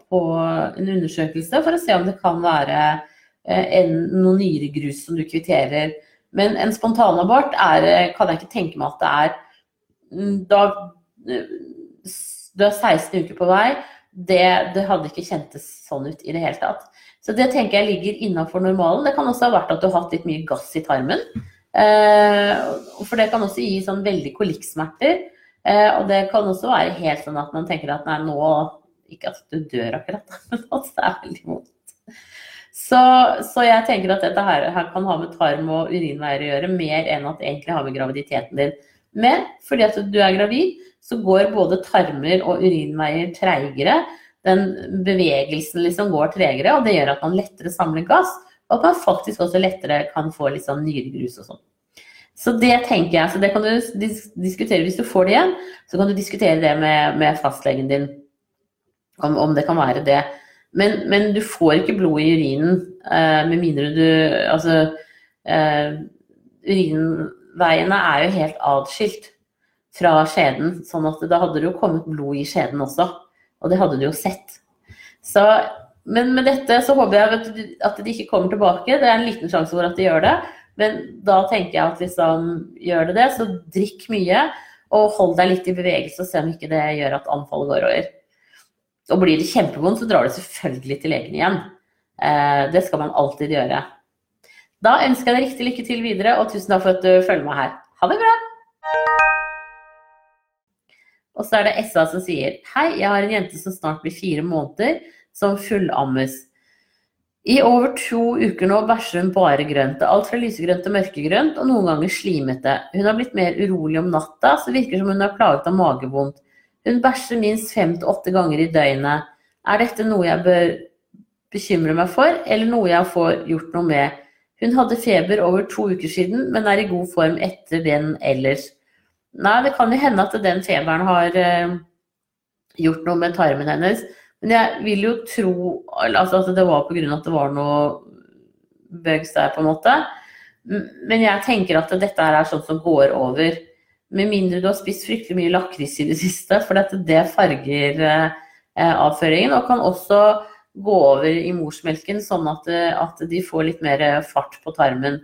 Speaker 1: på en undersøkelse for å se om det kan være eh, en, noe nyregrus som du kvitterer. Men en spontanabort er, eh, kan jeg ikke tenke meg at det er mm, da du er 16 uker på vei. Det, det, hadde ikke kjentes sånn ut i det hele tatt. Så det tenker jeg ligger innafor normalen. Det kan også ha vært at du har hatt litt mye gass i tarmen. Eh, for det kan også gi sånn veldig kolikksmerter. Eh, og det kan også være helt sånn at man tenker at nei, nå Ikke at du dør akkurat, men at det er veldig vondt. Så, så, jeg tenker at dette her, her, kan ha med tarm og urinveier å gjøre, mer enn at det egentlig har med graviditeten din. Men fordi at du er gravid, så går både tarmer og urinveier treigere. Den bevegelsen liksom går tregere, og det gjør at man lettere samler gass. Og at man faktisk også lettere kan få litt sånn nyregrus og sånn. Så det tenker jeg, så det kan du dis diskutere hvis du får det igjen. Så kan du diskutere det med, med fastlegen din, om, om, det kan være det. Men, men, du får ikke blod i urinen eh, med mindre du Altså eh, Urinveiene er jo helt atskilt fra skjeden, sånn at da hadde det jo kommet blod i skjeden også. Og det hadde du jo sett. Så, men med dette så håper jeg at, de ikke kommer tilbake. Det er en liten sjanse for at de gjør det. Men da tenker jeg at hvis liksom gjør det det, så drikk mye. Og hold deg litt i bevegelse og se om ikke det gjør at anfallet går over. Og blir det kjempevondt, så drar du selvfølgelig til legen igjen. Eh, det skal man alltid gjøre. Da ønsker jeg deg riktig lykke til videre, og tusen takk for at du følger meg her. Ha det bra! Og så er det SA som sier Hei, jeg har en jente som snart blir fire måneder, som fullammes. I over to uker nå bæsjer hun bare grønt. Alt fra lysegrønt til mørkegrønt, og noen ganger slimete. Hun har blitt mer urolig om natta, så det virker som hun er plaget av magevondt. Hun bæsjer minst fem til åtte ganger i døgnet. Er dette noe jeg bør bekymre meg for, eller noe jeg får gjort noe med? Hun hadde feber over to uker siden, men er i god form etter den ellers. Nei, det kan jo hende at den feberen har uh, gjort noe med tarmen hennes. Men jeg vil jo tro altså at det var pga. at det var noe bugs der, på en måte. Men jeg tenker at dette her er sånn som går over. Med mindre du har spist fryktelig mye lakris i det siste, for dette, det farger eh, avføringen. Og kan også gå over i morsmelken, sånn at, at, de får litt mer fart på tarmen.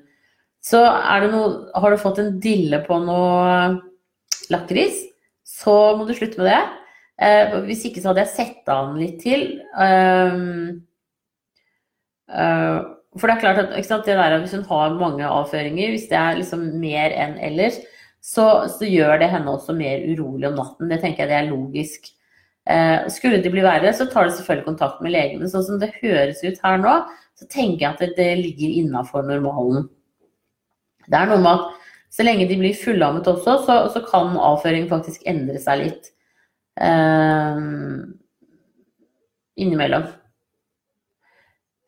Speaker 1: Så er det noe Har du fått en dille på noe lakris, så må du slutte med det. Eh, hvis ikke så hadde jeg sett an litt til. Um, uh, for det er klart at sant, der, hvis hun har mange avføringer, hvis det er liksom mer enn ellers, så, så, gjør det henne også mer urolig om natten. Det tenker jeg det er logisk. Uh, skulle det bli verre, så tar det selvfølgelig kontakt med legene. Sånn som det høres ut her nå, så tenker jeg at det, det ligger innafor normalen. Det er noe med at så lenge de blir fullammet også, så, så kan avføringen faktisk endre seg litt. eh, innimellom.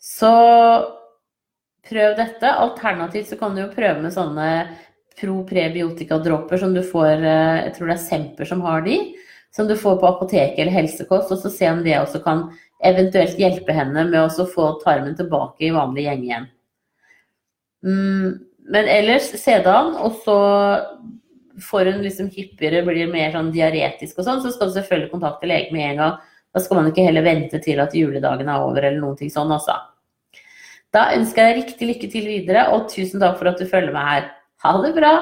Speaker 1: Så prøv dette. Alternativt så kan du jo prøve med sånne pro-prebiotika-dråper som du får eh, Jeg tror det er Semper som har de. Som du får på apoteket eller helsekost. Og så se om det også kan eventuelt hjelpe henne med å få tarmen tilbake i vanlig gjeng igjen. Men ellers sedan, og så får hun liksom hyppigere, blir mer sånn diaretisk og sånn, så skal du selvfølgelig kontakte lege med en gang. Da skal man ikke heller vente til at juledagen er over eller noen ting sånn også. Da ønsker jeg deg riktig lykke til videre, og tusen takk for at du følger meg her. Ha det bra!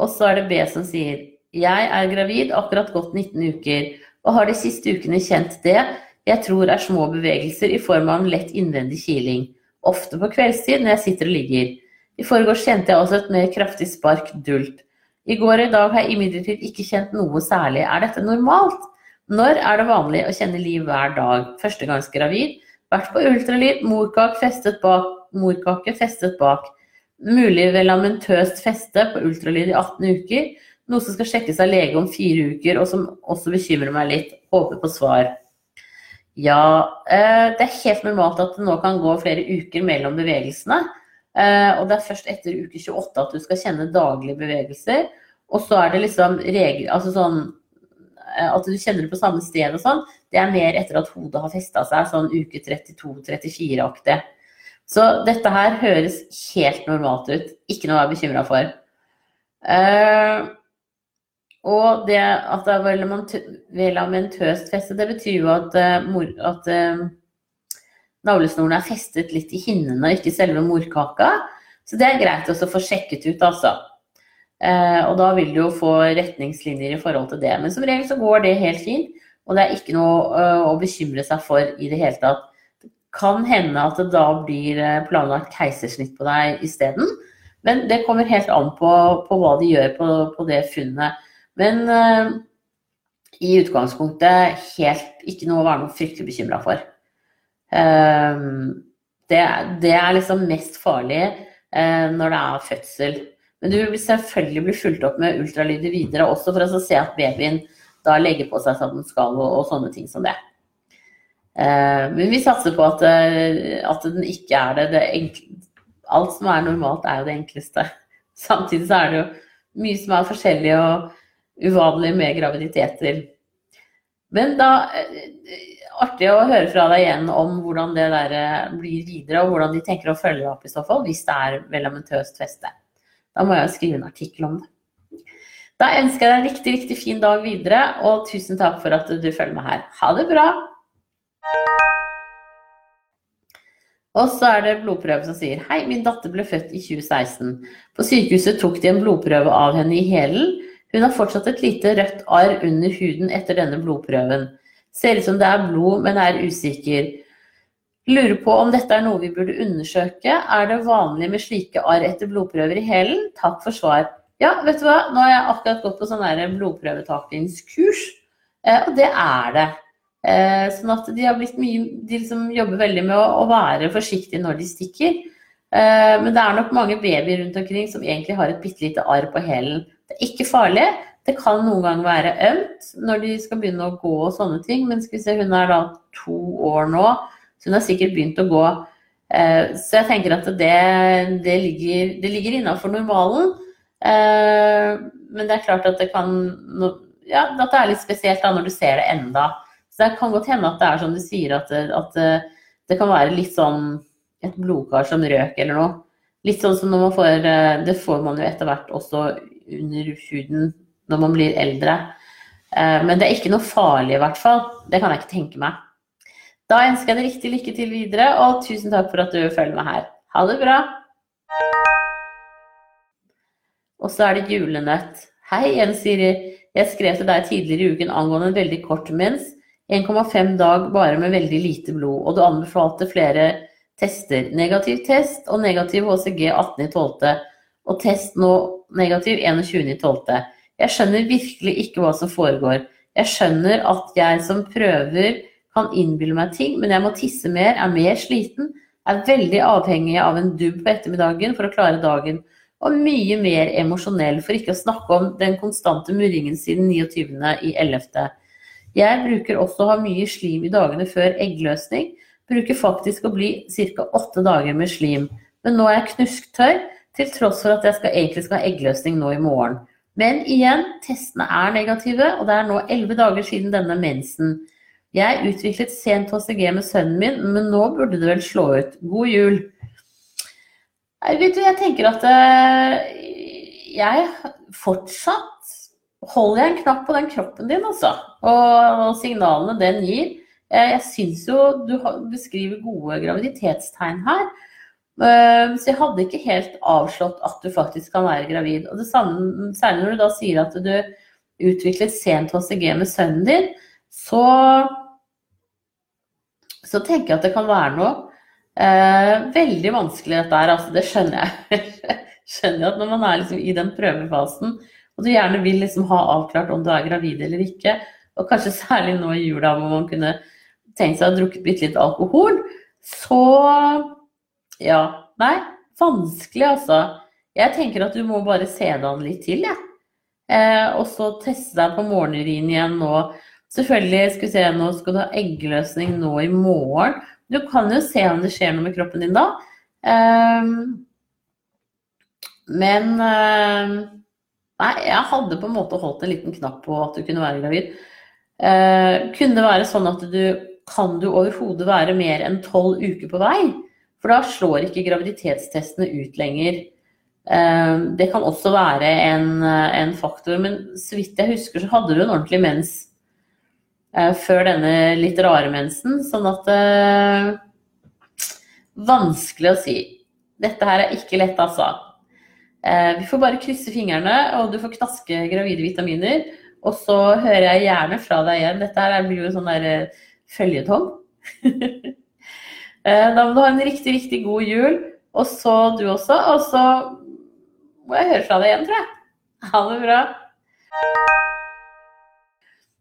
Speaker 1: Og så er det B som sier Jeg er gravid, akkurat gått 19 uker, og har de siste ukene kjent det jeg tror er små bevegelser i form av en lett innvendig kiling. Ofte på kveldstid når jeg sitter og ligger. I forgårs kjente jeg også et mer kraftig spark dult. I går og i dag har jeg imidlertid ikke kjent noe særlig. Er dette normalt? Når er det vanlig å kjenne liv hver dag? Førstegangsgravid. Vært på ultralyd. Morkake festet bak. Morkake festet bak. Mulig velamentøst feste på ultralyd i 18 uker. Noe som skal sjekkes av lege om fire uker, og som også bekymrer meg litt. Håper på svar. Ja, eh, det er helt normalt at det nå kan gå flere uker mellom bevegelsene. Eh, og det er først etter uke 28 at du skal kjenne daglige bevegelser. Og så er det liksom regel, altså sånn eh, at du kjenner det på samme sted og sånn, det er mer etter at hodet har festa seg, sånn uke 32-34-aktig. Så dette her høres helt normalt ut. Ikke noe å være bekymra for. Uh, og det at det er velamentøst feste, det betyr jo at, uh, at uh, navlesnoren er festet litt i hinnene ikke selve morkaka. Så det er greit også å få sjekket ut, altså. Eh, og da vil du jo få retningslinjer i forhold til det. Men som regel så går det helt fint, og det er ikke noe uh, å bekymre seg for i det hele tatt. Det kan hende at det da blir eh, planlagt keisersnitt på deg isteden. Men det kommer helt an på, på hva de gjør på, på det funnet. Men uh, i utgangspunktet helt ikke noe å være noe fryktelig bekymra for. Ehm, det, det er liksom mest farlig uh, når det er fødsel. Men du vil selvfølgelig bli fulgt opp med ultralyder videre, også for å se at babyen da legger på seg som den skal, og, og sånne ting som det. Uh, men vi satser på at, at, den ikke er det. det enkle, alt som er normalt, er jo det enkleste. Samtidig så er det jo mye som er forskjellig og uvanlig med graviditeter. Men da eh, Artig å høre fra deg igjen om hvordan det der eh, blir videre, og hvordan de tenker å følge opp i så fall, hvis det er velamentøst feste. Da må jeg skrive en artikkel om det. Da ønsker jeg deg en riktig, riktig fin dag videre, og tusen takk for at du følger med her. Ha det bra! Og så er det blodprøve som sier Hei, min datter ble født i 2016. På sykehuset tok de en blodprøve av henne i hælen. Hun har fortsatt et lite rødt arr under huden etter denne blodprøven. Ser ut som det er blod, men er usikker. Lurer på om dette er noe vi burde undersøke. Er det vanlig med slike arr etter blodprøver i hælen? Takk for svar. Ja, vet du hva, nå har jeg akkurat gått på sånn blodprøvetakingskurs, eh, og det er det. Eh, sånn at de mye De liksom jobber veldig med å være forsiktige når de stikker. Eh, men det er nok mange babyer rundt omkring som egentlig har et bitte lite arr på hælen. Det er ikke farlig. Det kan noen ganger være ømt når de skal begynne å gå og sånne ting. Men skal vi se, hun er da to år nå, så hun har sikkert begynt å gå. Eh, så jeg tenker at det, det ligger, det ligger innafor normalen. Eh, men det er klart at det kan ja, at det er litt spesielt da når du ser det enda. Så det kan godt hende at det er som du sier, at, at det kan være litt sånn et blodkar som røk eller noe. Litt sånn som når man får Det får man jo etter hvert også under huden når man blir eldre. Eh, men det er ikke noe farlig, i hvert fall. Det kan jeg ikke tenke meg. Da ønsker jeg deg riktig lykke til videre, og tusen takk for at du følger med her. Ha det bra! Og så er det julenøtt. Hei, igjen, Siri. Jeg skrev til deg tidligere i uken angående en veldig kort mens 1,5 dag bare med veldig lite blod, og du anbefalte flere tester. Negativ test og negativ HCG 18.12. Og test nå negativ 21.12. Jeg skjønner virkelig ikke hva som foregår. Jeg skjønner at jeg som prøver kan innbille meg ting, men jeg må tisse mer, er mer sliten, er veldig avhengig av en dubb på ettermiddagen for å klare dagen, og mye mer emosjonell, for ikke å snakke om den konstante murringen siden 29. i 11. Jeg bruker også å ha mye slim i dagene før eggløsning. Bruker faktisk å bli ca. åtte dager med slim. Men nå er jeg knusktørr, til tross for at jeg skal, egentlig skal ha eggløsning nå i morgen. Men igjen, testene er negative, og det er nå elleve dager siden denne mensen. Jeg utviklet sent HCG med sønnen min, men nå burde det vel slå ut. God jul! Vet du, jeg tenker at eh, jeg fortsatt holder jeg en knapp på den kroppen din, altså. Og, signalene den gir. Jeg syns jo du beskriver gode graviditetstegn her. Eh, så jeg hadde ikke helt avslått at du faktisk kan være gravid. Og det samme, særlig når du da sier at du utviklet sent HCG med sønnen din, så, så tenker jeg at det kan være noe eh, veldig vanskelig dette her. Altså, det skjønner jeg. skjønner jeg at når man er liksom i den prøvefasen, og du gjerne vil liksom ha avklart om du er gravid eller ikke, og kanskje særlig nå i jula hvor man kunne tenkt seg å ha drukket bitte litt alkohol, så ja. Nei, vanskelig altså. Jeg tenker at du må bare se det an litt til, jeg. Ja. Eh, og så teste deg på morgenurin igjen nå. Selvfølgelig skal vi se, nå skal du ha eggløsning nå i morgen. Du kan jo se om det skjer noe med kroppen din da. Eh, men eh, Nei, jeg hadde på en måte holdt en liten knapp på at du kunne være gravid. Eh, kunne det være sånn at du kan du overhodet være mer enn tolv uker på vei? For da slår ikke graviditetstestene ut lenger. Eh, det kan også være en, en, faktor, men så vidt jeg husker så hadde du en ordentlig mens eh, før denne litt rare mensen, sånn at eh, Vanskelig å si. Dette her er ikke lett, altså. Eh, vi får bare krysse fingrene, og du får knaske gravide vitaminer. Og så hører jeg gjerne fra deg igjen. Dette her blir jo en sånn der eh, føljetong. Eh, da må du ha en riktig, riktig god jul. Og så du også. Og så må jeg høre fra deg igjen, tror jeg. Ha det bra.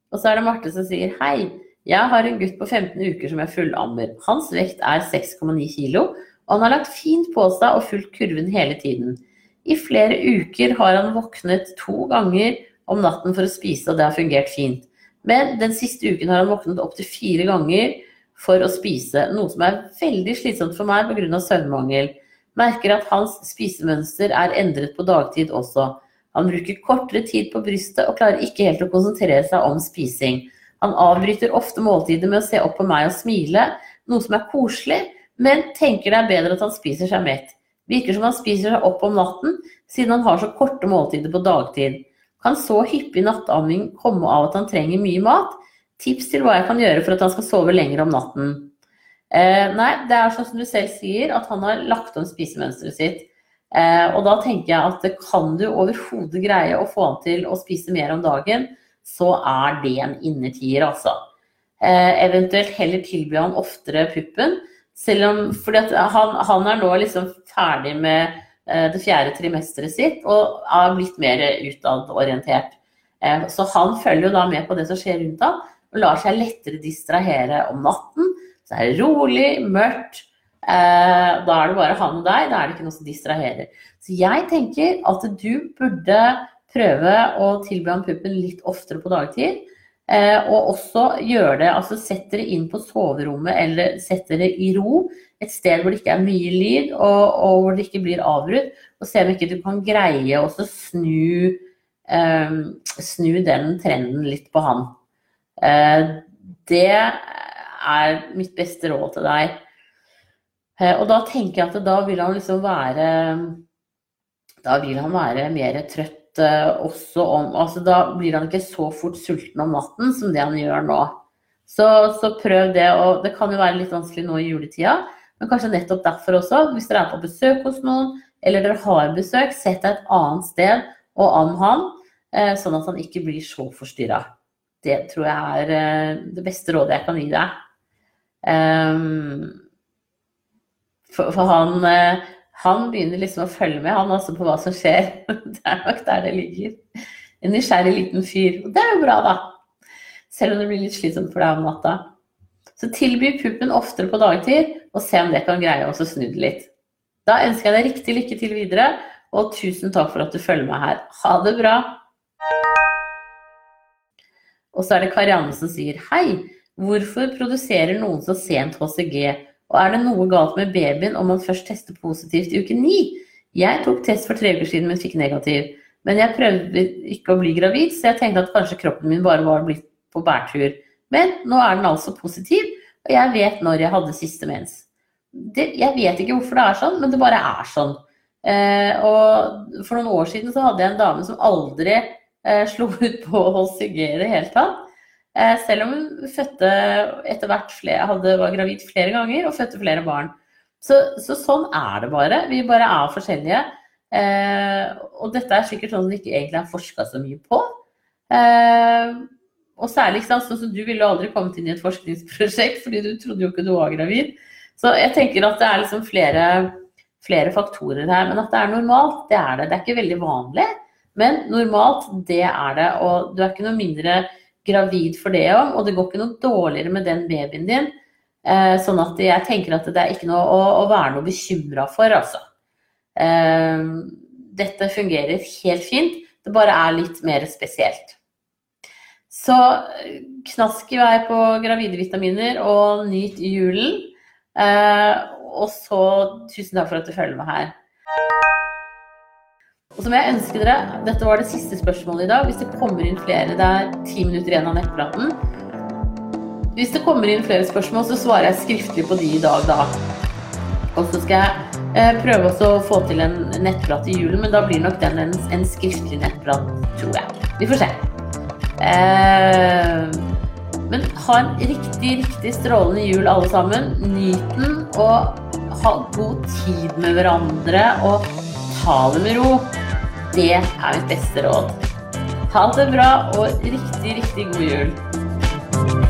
Speaker 1: Og så er det Marte som sier hei. Jeg har en gutt på 15 uker som er fullammer. Hans vekt er 6,9 kg, og han har lagt fint på seg og fulgt kurven hele tiden. I flere uker har han våknet to ganger om natten for å spise, og det har fungert fint. Men den siste uken har han våknet opptil fire ganger for å spise, noe som er veldig slitsomt for meg pga. søvnmangel. Merker at hans spisemønster er endret på dagtid også. Han bruker kortere tid på brystet og klarer ikke helt å konsentrere seg om spising. Han avbryter ofte måltidet med å se opp på meg og smile, noe som er koselig, men tenker det er bedre at han spiser seg mett. Virker som han spiser seg opp om natten, siden han har så korte måltider på dagtid. Kan så hyppig nattamming komme av at han trenger mye mat? Tips til hva jeg kan gjøre for at han skal sove lenger om natten. Eh, nei, det er sånn som du selv sier, at han har lagt om spisemønsteret sitt. Eh, og da tenker jeg at kan du overhodet greie å få han til å spise mer om dagen, så er det en innertier, altså. Eh, eventuelt heller tilby han oftere puppen. Selv om, fordi han, han, er nå liksom ferdig med eh, det fjerde trimesteret sitt og er blitt mer utadorientert. Eh, så han følger jo da med på det som skjer rundt ham, og lar seg lettere distrahere om natten. Så er det rolig, mørkt. Eh, da er det bare han og deg, da er det ikke noe som distraherer. Så jeg tenker at du burde prøve å tilby han puppen litt oftere på dagtid. Eh, og også gjøre det, altså sett dere inn på soverommet eller sett dere i ro. Et sted hvor det ikke er mye lyd og, og hvor det ikke blir avbrutt. Og se om ikke du kan greie å snu, eh, snu den trenden litt på han. Eh, det er mitt beste råd til deg. Eh, og da tenker jeg at da vil han liksom være Da vil han være mer trøtt også om altså Da blir han ikke så fort sulten om natten som det han gjør nå. Så, så, prøv det. Og det kan jo være litt vanskelig nå i juletida, men kanskje nettopp derfor også. Hvis dere er på besøk hos noen, eller dere har besøk, sett deg et annet sted og an han, eh, sånn at han ikke blir så forstyrra. Det tror jeg er eh, det beste rådet jeg kan gi deg. Um, for, han eh, han begynner liksom å følge med, han også, på hva som skjer. Det er nok der det ligger. En nysgjerrig liten fyr. Og det er jo bra, da. Selv om det blir litt slitsomt for deg om natta. Så tilby puppen oftere på dagtid, og se om det kan greie å snu det litt. Da ønsker jeg deg riktig lykke til videre, og tusen takk for at du følger med her. Ha det bra! Og så er det Karianne som sier hei. Hvorfor produserer noen så sent HCG? Og er det noe galt med babyen om man først tester positivt i uke ni? Jeg tok test for tre uker siden, men fikk negativ. Men jeg prøvde ikke å bli gravid, så jeg tenkte at kanskje kroppen min bare var blitt på bærtur. Men nå er den altså positiv, og jeg vet når jeg hadde siste mens. Det, jeg vet ikke hvorfor det er sånn, men det bare er sånn. Eh, og for noen år siden så hadde jeg en dame som aldri slo ut på HCG i det hele tatt. Eh, selv om hun fødte etter hvert flere, hadde, var gravid flere ganger og fødte flere barn. Så, så, sånn er det bare. Vi bare er forskjellige. Eh, og dette er sikkert sånn det ikke egentlig er forska så mye på. Eh, og særlig sånn som du ville aldri kommet inn i et forskningsprosjekt fordi du trodde jo ikke du var gravid. Så jeg tenker at det er liksom flere, flere faktorer her. Men at det er normalt, det er det. Det er ikke veldig vanlig, men normalt, det er det. Og du er ikke noe mindre gravid for det òg, og det går ikke noe dårligere med den babyen din. Eh, sånn at jeg tenker at det er ikke noe å, å være noe bekymra for, altså. Eh, dette fungerer helt fint, det bare er litt mer spesielt. Så knask i vei på gravide vitaminer og nyt julen. Eh, og så tusen takk for at du følger med her. Og så må jeg ønske dere Dette var det siste spørsmålet i dag. Hvis det kommer inn flere Det er ti minutter igjen av nettpraten. Hvis det kommer inn flere spørsmål, så svarer jeg skriftlig på de i dag, da. Og så skal jeg eh, prøve å få til en nettprat i julen, men da blir nok den en, en skriftlig nettprat, tror jeg. Vi får se. Eh, men ha en riktig, riktig strålende jul, alle sammen. Nyt den, og ha god tid med hverandre. Og ta det med ro. Det er mitt beste råd. Ha det bra og riktig, riktig god jul.